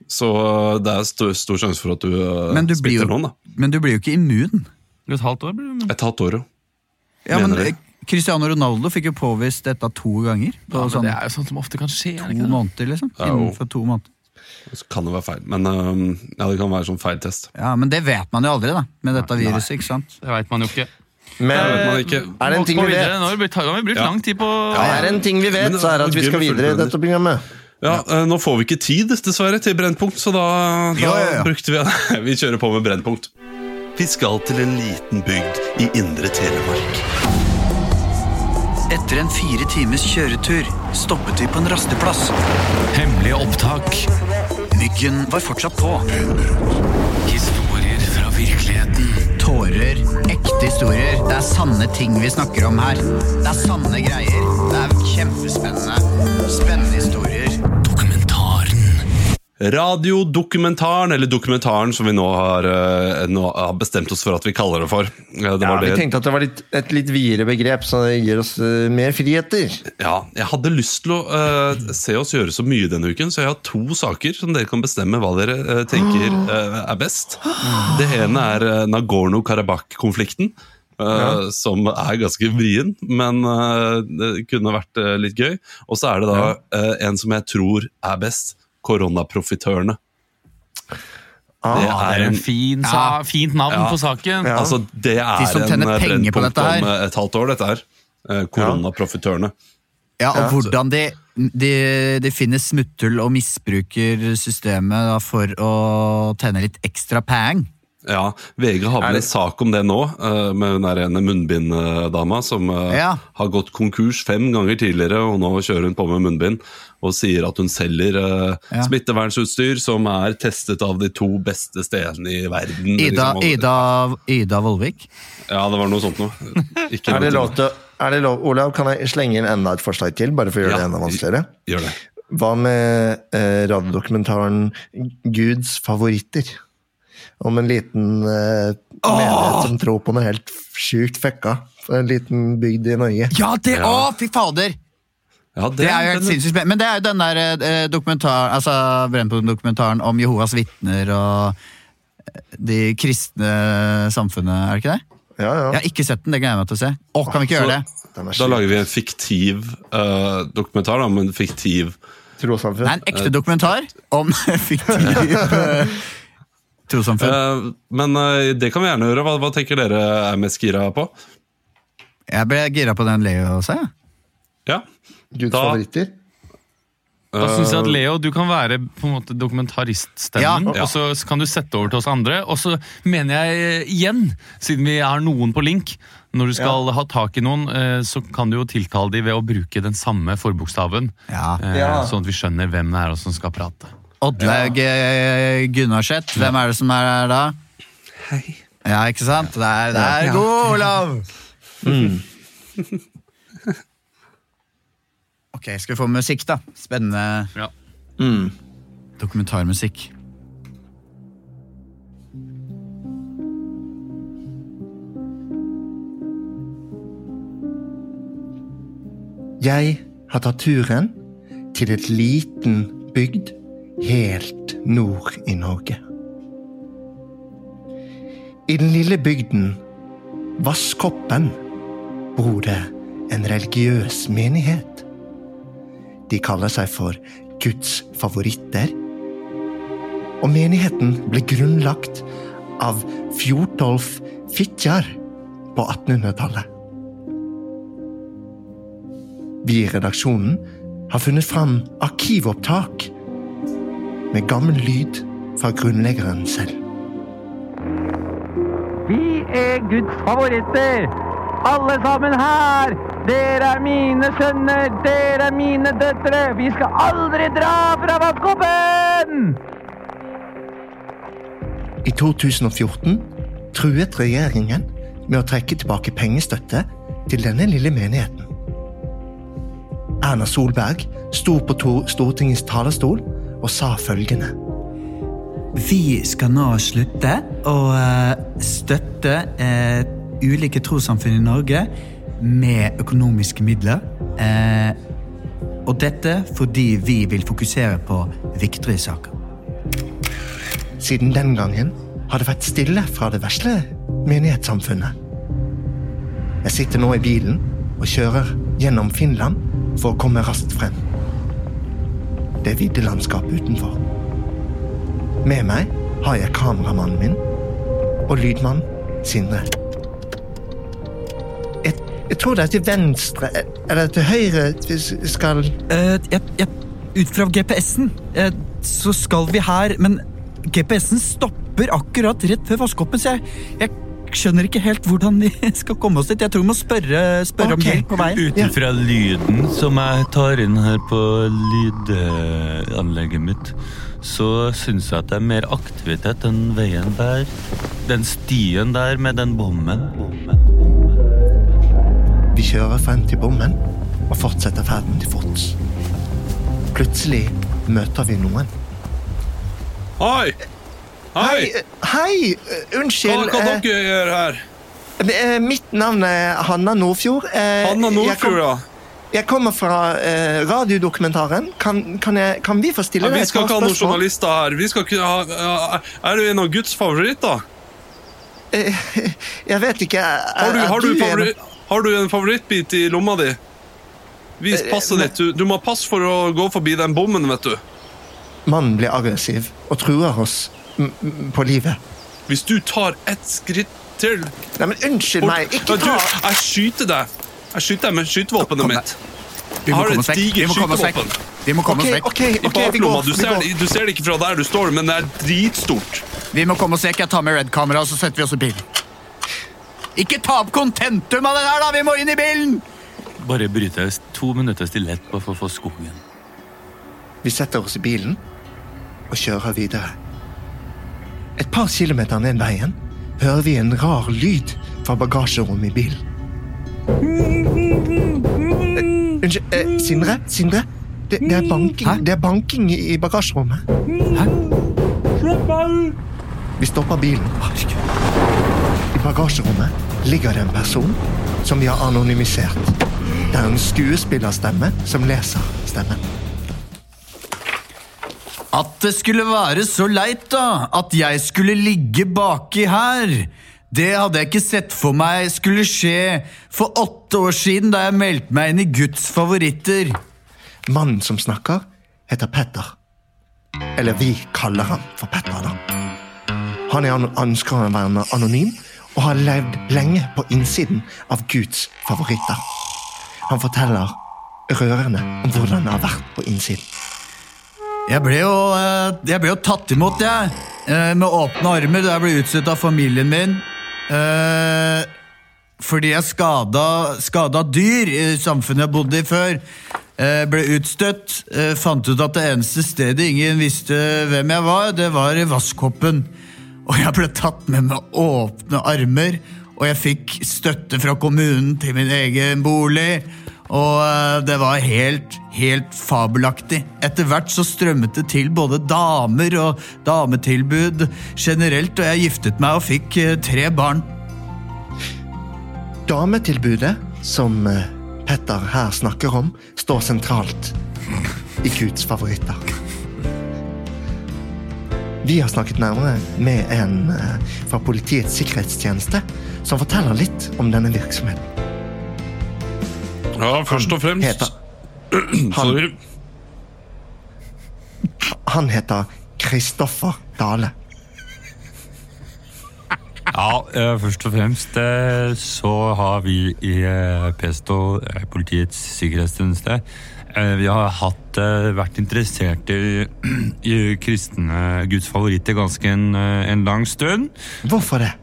Så eh, det er stor, stor sjanse for at du, eh, Men du, blir smitter jo, noen. da. men du blir jo ikke immun. Et halvt år blir det. Et halvt år, jo. Ja, men Mener eh, Cristiano Ronaldo fikk jo påvist dette to ganger. På Ja, men sånn det er jo sånt som ofte kan skje. to det? måneder, liksom. Ja. Innenfor to måneder. Så kan det være feil. Men eh, ja, det kan være sånn feil test. Ja, Men det vet man jo aldri, da, med dette viruset. ikke sant? Det vet man jo ikke. Men ikke. er det en ting vi vet? Nå har vi brukt, Ja. lang tid på Er det en ting vi vet, så er det at vi skal videre i dette programmet. Ja, eh, Nå får vi ikke tid, dessverre, til Brennpunkt, så da, da Ja, ja, ja. brukte vi Vi kjører på med Brennpunkt. Vi skal til en liten bygd i indre Telemark. Etter en fire times kjøretur stoppet vi på en rasteplass. Hemmelige opptak. Myggen var fortsatt på. Historier fra virkeligheten. Tårer, ekte historier. Det er sanne ting vi snakker om her. Det er sanne greier. Det er kjempespennende. Spennende historier. Dokumentaren. Radiodokumentaren, eller dokumentaren som vi nå har, eh, nå har bestemt oss for at vi kaller det for. Eh, Det Ja, vi det tenkte at det var litt, et litt videre begrep, så det gir oss eh, mer friheter. Ja, jeg hadde lyst til å uh, se oss gjøre så mye denne uken, så jeg har to saker som dere kan bestemme hva dere uh, tenker uh, er best. Det ene er Nagorno-Karabakh-konflikten. Ja. Som er ganske vrien, men det kunne vært litt gøy. Og så er det da en som jeg tror er best. Koronaprofitørene. Ah, Det er en fin, sa, fint navn Ja. på saken. Ja. Altså, det er De som en tjener penger på dette her. om eh, et halvt år, dette her. Eh, Koronaprofitørene. Ja, og hvordan de, de, de finner smutthull og misbruker systemet da, for å tjene litt ekstra pang. Ja, VG har Er vel en sak om det nå, eh, med hun der ene munnbinddama som eh, Ja. har gått konkurs fem ganger tidligere, og nå kjører hun på med munnbind og sier at hun selger eh, Ja. smittevernsutstyr som er testet av de to beste stedene i verden. Ida, liksom. Ida, Ida Vollvik. Ja, det var noe sånt noe. Ikke Er det lov til er det lov, Olav, kan jeg slenge inn enda et forslag til, bare for å gjøre Ja. det enda vanskeligere? Gjør det. Hva med eh, radiodokumentaren Guds favoritter? Om en liten eh, menighet som tror på noe helt sjukt fucka. En liten bygd i Norge. Ja, det Ja. Å, fy fader! Ja, Det er jo helt sinnssykt spennende. Men det er jo den der eh, dokumentar, altså Brennpunkt-dokumentaren om Jehovas vitner og eh, de kristne samfunnet, er det ikke det? Ja, ja. Jeg har ikke sett den, det gleder jeg meg til å se. Å, kan vi ikke gjøre det? Da lager vi en fiktiv eh, dokumentar da, om en fiktiv Trossamfunn. Det er en ekte dokumentar om fiktiv trossamfunn. Eh, Men eh, det kan vi gjerne gjøre. Hva, hva tenker dere er mest gira på? Jeg ble gira på den Leo også, jeg. Ja. Guds da- favoritter. Da synes jeg at Leo, du kan være på en måte dokumentariststemmen, Ja. og så kan du sette over til oss andre. Og så mener jeg igjen, siden vi har noen på link, når du skal ha tak i noen, eh, så kan du jo tiltale dem ved å bruke den samme forbokstaven. Eh, Ja. Sånn at vi skjønner hvem det er som skal prate. Oddlaug eh, Gunnarseth, hvem er det som er her da? Hei. Ja, ikke sant? Det er, det er god, Olav! Ok, skal vi få musikk, da? Spennende Ja. dokumentarmusikk. Jeg har tatt turen til et liten bygd helt nord i Norge. I den lille bygden Vasskoppen bor det en religiøs menighet. De kaller seg for Guds favoritter. Og menigheten ble grunnlagt av Fjortolf Fitjar på 1800-tallet. Vi i redaksjonen har funnet fram arkivopptak med gammel lyd fra grunnleggeren selv. Vi er Guds favoritter! Alle sammen her! Dere er mine sønner, dere er mine døtre! Vi skal aldri dra fra Vasskoppen! I 2014 truet regjeringen med å trekke tilbake pengestøtte til denne lille menigheten. Erna Solberg sto på Stortingets talerstol og sa følgende. Vi skal nå slutte å eh, støtte eh, ulike trossamfunn i Norge med økonomiske midler. Eh, og dette fordi vi vil fokusere på viktige saker. Siden den gangen har det vært stille fra det vesle menighetssamfunnet. Jeg sitter nå i bilen og kjører gjennom Finland for å komme raskt frem. Det er viddelandskap utenfor. Med meg har jeg kameramannen min og lydmann Sindre. Jeg, jeg tror det er til venstre Eller til høyre vi skal uh, jeg, jeg, ut fra GPS-en uh, så skal vi her, men GPS-en stopper akkurat rett før vaskeoppen, så jeg, jeg skjønner ikke helt hvordan vi skal komme oss dit. Jeg tror vi må spørre, spørre okay. om hjelp på veien. Ut ifra lyden som jeg tar inn her på lydanlegget mitt, så syns jeg at det er mer aktivitet den veien der. Den stien der med den bommen. bommen. Vi kjører frem til bommen og fortsetter ferden til fots. Plutselig møter vi noen. Hei! Hei! Hei! Unnskyld. Hva, Hva eh, dere gjøre her? eh, mitt navn er Hanna Nordfjord. Eh, Hanna Nordfjord, ja. Jeg kommer fra eh, radiodokumentaren. Kan, kan, jeg, kan vi få stille ja. Vi deg et skal par ikke ha noen spørsmål? journalister her. Vi skal ikke ha, er du en av Guds favoritter? Eh, Jeg vet ikke er- Har du, har, du en- favori, har du en favorittbit i lomma di? Vis Eh, passet men- ditt. Du, du må passe for å gå forbi den bommen, vet du. Mannen blir aggressiv og truer oss på livet. Hvis du tar ett skritt til Nei, men Unnskyld meg, Ikke ta du, Jeg skyter deg. Jeg skyter deg med skytevåpenet mitt. Vi Jeg må har komme et oss vekk. Vi digert må komme oss vekk. skytevåpen Vi må komme oss vekk. Okay, okay, okay, vi baklomma. Du du ser det ikke fra der du står, men det er dritstort. Vi må komme oss vekk. Jeg tar med Red-kamera, og så setter vi oss i bilen. Ikke ta opp kontentum av det der, da! Vi må inn i bilen! Bare bryter to minutter stillhet på for å få skogen. Vi setter oss i bilen og kjører videre. Et par kilometer ned veien hører vi en rar lyd fra bagasjerommet i bilen. Eh, Unnskyld, eh, Sindre? Sindre? Det, det, er banking, Hæ? det er banking i bagasjerommet. Vi stopper bilen. I bagasjerommet ligger det en person som vi har anonymisert. Det er en skuespillerstemme som leser stemmen. At det skulle være så leit, da. At jeg skulle ligge baki her. Det hadde jeg ikke sett for meg skulle skje for åtte år siden da jeg meldte meg inn i Guds favoritter. Mannen som snakker, heter Petter. Eller vi kaller han for Petter, da. Han er ønsker å være anonym og har levd lenge på innsiden av Guds favoritter. Han forteller rørende om hvordan det har vært på innsiden. Jeg ble jo, eh, jeg ble jo tatt imot, jeg. eh, Med åpne armer da jeg ble utstøtt av familien min. Eh, Fordi jeg skada, skada dyr i samfunnet jeg bodde i før. Jeg Ble utstøtt. Jeg Fant ut at det eneste stedet ingen visste hvem jeg var, det var i vaskkoppen. Og jeg ble tatt med med åpne armer, og jeg fikk støtte fra kommunen til min egen bolig. Og eh, det var helt, helt fabelaktig. Etter hvert så strømmet det til både damer og dametilbud generelt, og jeg giftet meg og fikk eh, tre barn. Dametilbudet, som eh, Petter her snakker om, står sentralt i Guds favoritter. Vi har snakket nærmere med en fra Politiets sikkerhetstjeneste som forteller litt om denne virksomheten. Ja, først og fremst Heter, Sorry. han heter Kristoffer Dale. Ja, eh, først og fremst eh, så har vi i Pesto, eh, Politiets sikkerhetstjeneste, eh, vi har hatt, vært interessert i, i kristne Guds favoritter ganske en, en lang stund. Hvorfor det?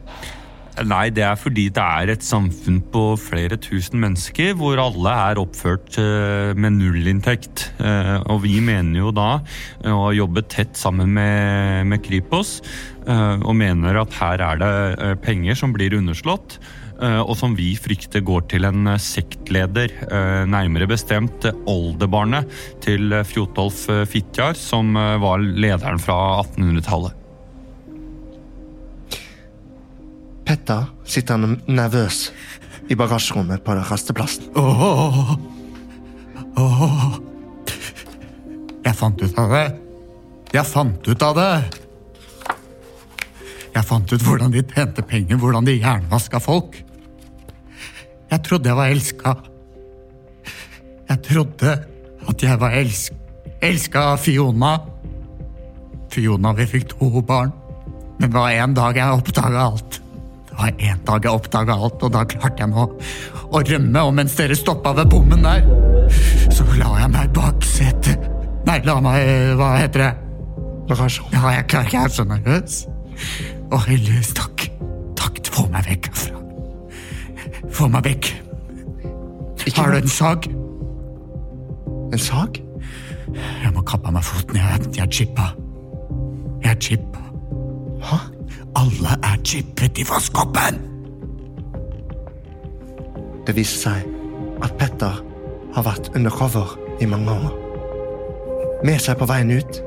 Nei, det er fordi det er et samfunn på flere tusen mennesker hvor alle er oppført eh, med nullinntekt. Eh, og vi mener jo da, eh, og har jobbet tett sammen med, med Kripos, eh, og mener at her er det eh, penger som blir underslått. eh, Og som vi frykter går til en eh, sektleder, eh, nærmere bestemt eh, oldebarnet til eh, Fjotolf eh, Fitjar, som eh, var lederen fra 1800-tallet. Petter sitter nervøs i bagasjerommet på rasteplassen. Åh, åh. Jeg fant ut av det. Jeg fant ut av det. Jeg fant ut hvordan de tjente penger, hvordan de jernvaska folk. Jeg trodde jeg var elska. Jeg trodde at jeg var elsk elska av Fiona. Fiona, vi fikk to barn. Men det var en dag jeg oppdaga alt. Var en dag jeg oppdaga alt, og da klarte jeg nå å rømme. Og mens dere stoppa ved bommen der, så la jeg meg bak setet. Nei, la meg Hva heter det? Bagasjen. Ja, jeg klarer ikke, jeg er så nervøs. Å, heldigvis, takk. Takk, få meg vekk herfra. Få meg vekk. Har du en sag? En sag? Jeg må kappe av meg foten. Jeg, jeg chippa. Jeg er chippa. Hå? Alle er chippet i vaskekoppen! Det viser seg at Petter har vært undercover i mange år. Med seg på veien ut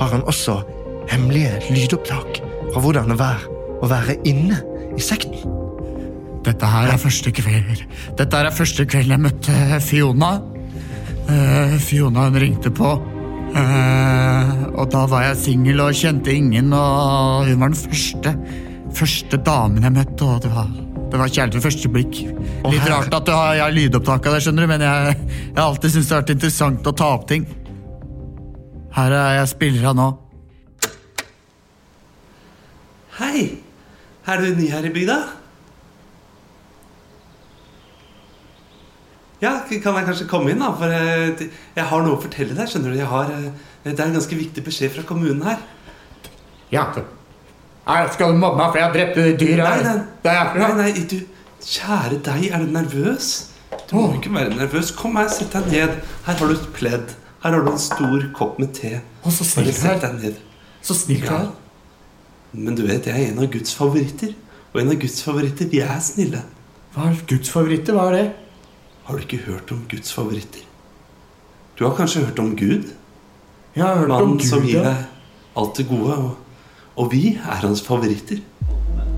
har han også hemmelige lydopptak fra hvordan det er å være inne i sekten. Dette her er første kveld Dette her er første kveld jeg møtte Fiona. Uh, Fiona hun ringte på. Eh, og da var jeg singel og kjente ingen, og hun var den første Første damen jeg møtte, og det var, det var kjærlighet ved første blikk. Litt rart at du har, jeg har lydopptak av det, skjønner du, men jeg jeg har alltid syntes det har vært interessant å ta opp ting. Her er jeg spiller av nå. Hei! Er du ny her i bygda? Ja, kan jeg kanskje komme inn, da? For eh, jeg har noe å fortelle deg. skjønner du? Jeg har, eh, det er en ganske viktig beskjed fra kommunen her. Ja, skal du mobbe meg for jeg drepte dyr Nei, nei, nei, nei du, kjære deg, er du nervøs? Du må ikke være nervøs. Kom her, sett deg ned. Her har du et pledd. Her har du en stor kopp med te. Å, så snill her, er. sett deg ned. Så snill er. Men du vet, jeg er en av Guds favoritter. Og en av Guds favoritter, vi er snille. Hva er Guds favoritter? Hva er det? Har du ikke hørt om Guds favoritter? Du har kanskje hørt om Gud? Jeg har hørt om Mannen Gud, som gir deg alt det gode. Og, og vi er hans favoritter.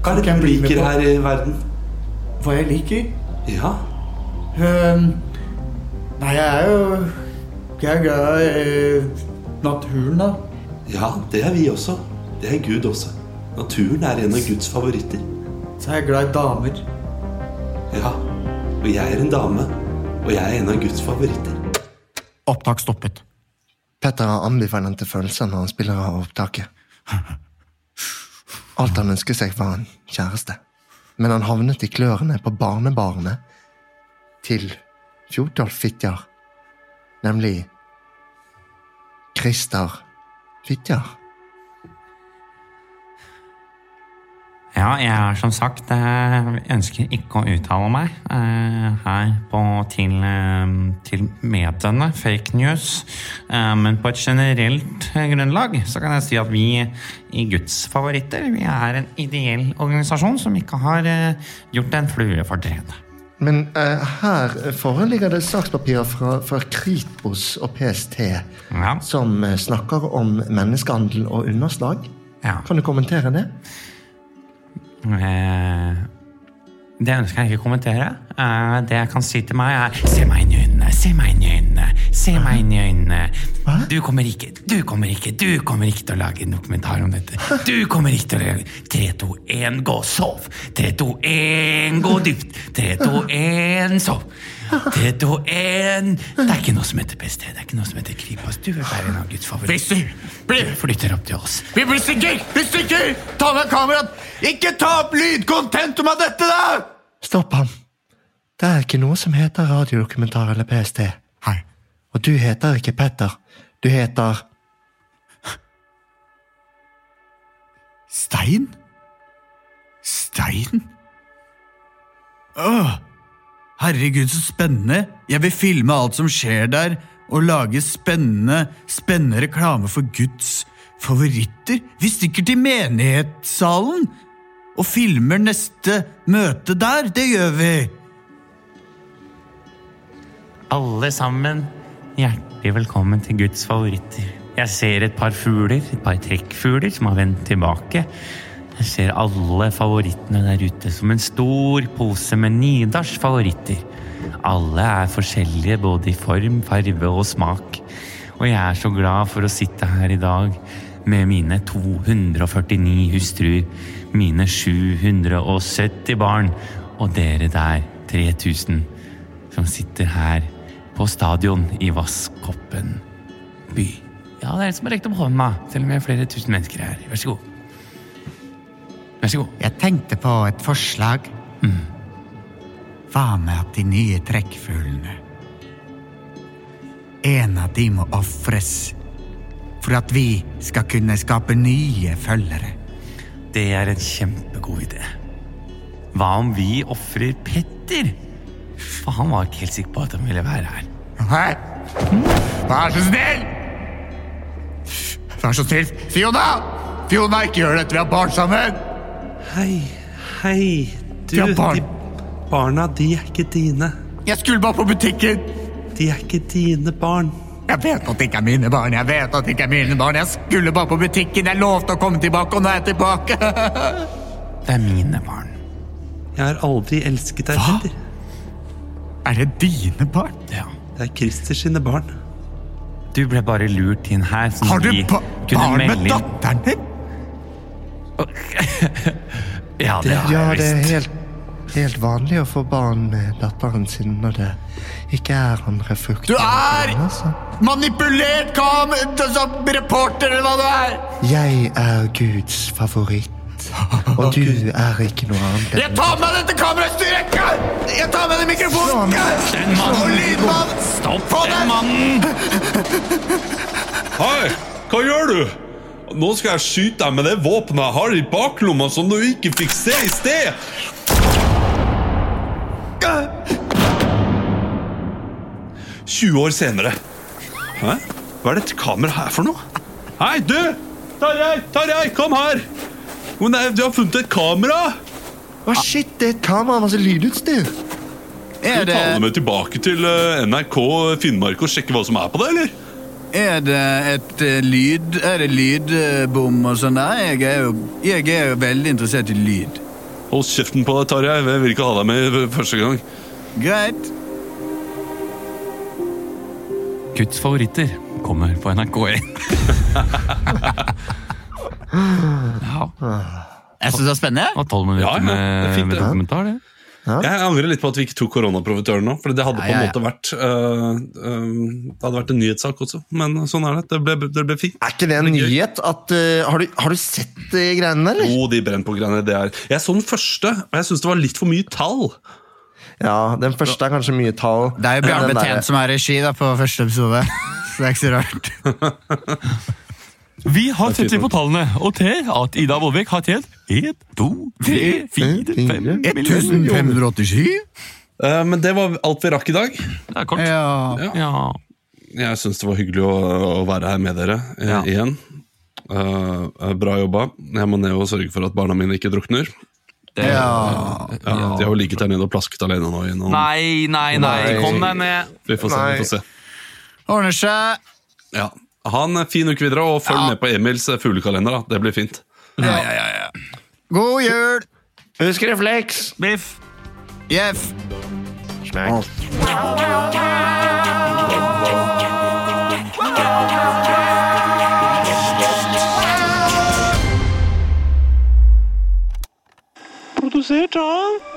Hva er det du liker her i verden? Hva jeg liker? Ja, Um, nei, jeg er jo Jeg er glad i eh, naturen, da. ja, det er vi også. Det er Gud også. Naturen er en av Guds favoritter. Så er jeg glad i damer. Ja, og jeg er en dame. Og jeg er en av Guds favoritter. Opptak stoppet. Petter har ambivalente følelser når han spiller av opptaket. Alt han ønsket seg, var en kjæreste. Men han havnet i klørne på barnebarnet til Fjordolf Fitjar. Nemlig Christer Fitjar. Ja, jeg er som sagt eh, ønsker ikke å uttale meg eh, her på, til, eh, til mediene, fake news. Eh, men på et generelt grunnlag så kan jeg si at vi i Guds favoritter vi er en ideell organisasjon som ikke har gjort en flue fortred. Men eh, her foreligger det sakspapirer fra, fra Kripos og PST Ja. som snakker om menneskehandel og underslag. Ja. Kan du kommentere det? Eh, det ønsker jeg ikke å kommentere. Eh, det jeg kan si til meg, er Se meg inn i øynene, se meg inn i øynene, se meg inn i øynene. Du kommer ikke, du kommer ikke, du kommer ikke til å lage en dokumentar om dette. Du kommer ikke til å lage 3, 2, 1, gå, sov! 3, 2, 1, gå dypt! 3, 2, 1, sov! 3, 2, 1 Det er ikke noe som heter PST, det er ikke noe som heter Kripos. Du vil være en av Guds favoritter. Du flytter opp til oss. Vi blir stikker! Vi stikker! Ta med kameraet! Ikke ta opp lydkontentum av dette, da! Stopp ham. Det er ikke noe som heter radiodokumentar eller PST. Hei. Og du heter ikke Petter. Du heter Stein? Stein? Åh, herregud, så spennende. Jeg vil filme alt som skjer der, og lage spennende, spennende reklame for Guds favoritter. Vi stikker til menighetssalen og filmer neste møte der. Det gjør vi. Alle sammen, hjertelig velkommen til Guds favoritter. Jeg ser et par fugler, et par trekkfugler som har vendt tilbake. Jeg ser alle favorittene der ute som en stor pose med Nidars favoritter. Alle er forskjellige både i form, farve og smak. Og jeg er så glad for å sitte her i dag med mine 249 hustruer, mine 770 barn og dere der, 3000 som sitter her på stadion i Vasskoppen by. Ja, det er en som har rekt opp hånda, selv om vi er flere tusen mennesker her. Vær så god. Vær så god. Jeg tenkte på et forslag. Hva med at de nye trekkfuglene En av de må ofres for at vi skal kunne skape nye følgere. Det er en kjempegod idé. Hva om vi ofrer Petter? For han var ikke helt sikker på at han ville være her. Hei! Vær så snill! Vær så snill, Fiona! Fiona, ikke gjør dette, vi har barn sammen! Hei, hei. Du, de, barn. de barna, de er ikke dine. Jeg skulle bare på butikken! De er ikke dine barn. Jeg vet at det ikke er mine barn, jeg vet at det ikke er mine barn. Jeg skulle bare på butikken, jeg lovte å komme tilbake, og nå er jeg tilbake. Det er mine barn. Jeg har aldri elsket deg, Hva? Petter. Er det dine barn? Ja. Det er Christer sine barn. Du ble bare lurt inn her. Som Har du ba barn med datteren din? Ja, det har Ja, det er helt, helt vanlig å få barn med datteren sin når det ikke er andre frukter. Du er Altså. manipulert kam som reporter, eller hva du er! Jeg er Guds favoritt, og du er ikke noe annet. Jeg tar med dette kamerastyret! Jeg tar med den mikrofonen! Den mannen! Og lydmann! Stopp den den! mannen! Hei, hva gjør du? Nå skal jeg skyte deg med det våpenet jeg har i baklomma som du ikke fikk se i sted. 20 år senere. Hæ? Hva er dette kameraet her for noe? Hei, du! Tarjei, Tarjei, kom her! Å nei, du har funnet et kamera! Å shit, det er et kamera, masse lydutstyr. Er Skal du ta det med tilbake til eh, NRK Finnmark og sjekke hva som er på det, eller? Er det et eh, lyd Er det lydbom og sånn der? Jeg er, jo, jeg er jo veldig interessert i lyd. Hold kjeften på deg, Tarjei. Jeg vil ikke ha deg med første gang. Greit. Guds favoritter kommer på NRK1. ja, Jeg syns det er spennende. det var tolv minutter Ja, ja, det er fint, med det. dokumentar, det. Jeg angrer litt på at vi ikke tok koronaprofitøren nå. For det hadde på Ja, en ja, ja. måte vært øh, øh, Det hadde vært en nyhetssak også, men sånn er det. Det ble, det ble fint. Er ikke det en nyhet? At, eh, har, du, har du sett de greiene, der? Jo, de Brennpunkt-greiene. det er Jeg så den første, og jeg syns det var litt for mye tall. Ja, den første er kanskje mye tall. Det er jo Bjarne Den Betjent som er regi da, på første episode. Så det er ikke så rart. Vi har sett litt på tallene, og til at Ida Vollvik har tjent En, to, tre, fire, fem 1587? Uh, men det var alt vi rakk i dag. Det er kort. Ja. Ja. Jeg syns det var hyggelig å, å være her med dere eh, Ja. igjen. Uh, bra jobba. Jeg må ned og sørge for at barna mine ikke drukner. Det, Ja. Ja, De har jo ligget der nede og plasket alene nå. i noen- Nei, nei, nei. Kom deg ned. Vi får se. Nei. vi får se. Ordner seg. Ja. Ha en fin uke videre, og følg med på Emils fuglekalender. da. Det blir fint. Ja, ja, ja, ja. God jul! Husk refleks! Biff. Jeff. Smack. Produsert av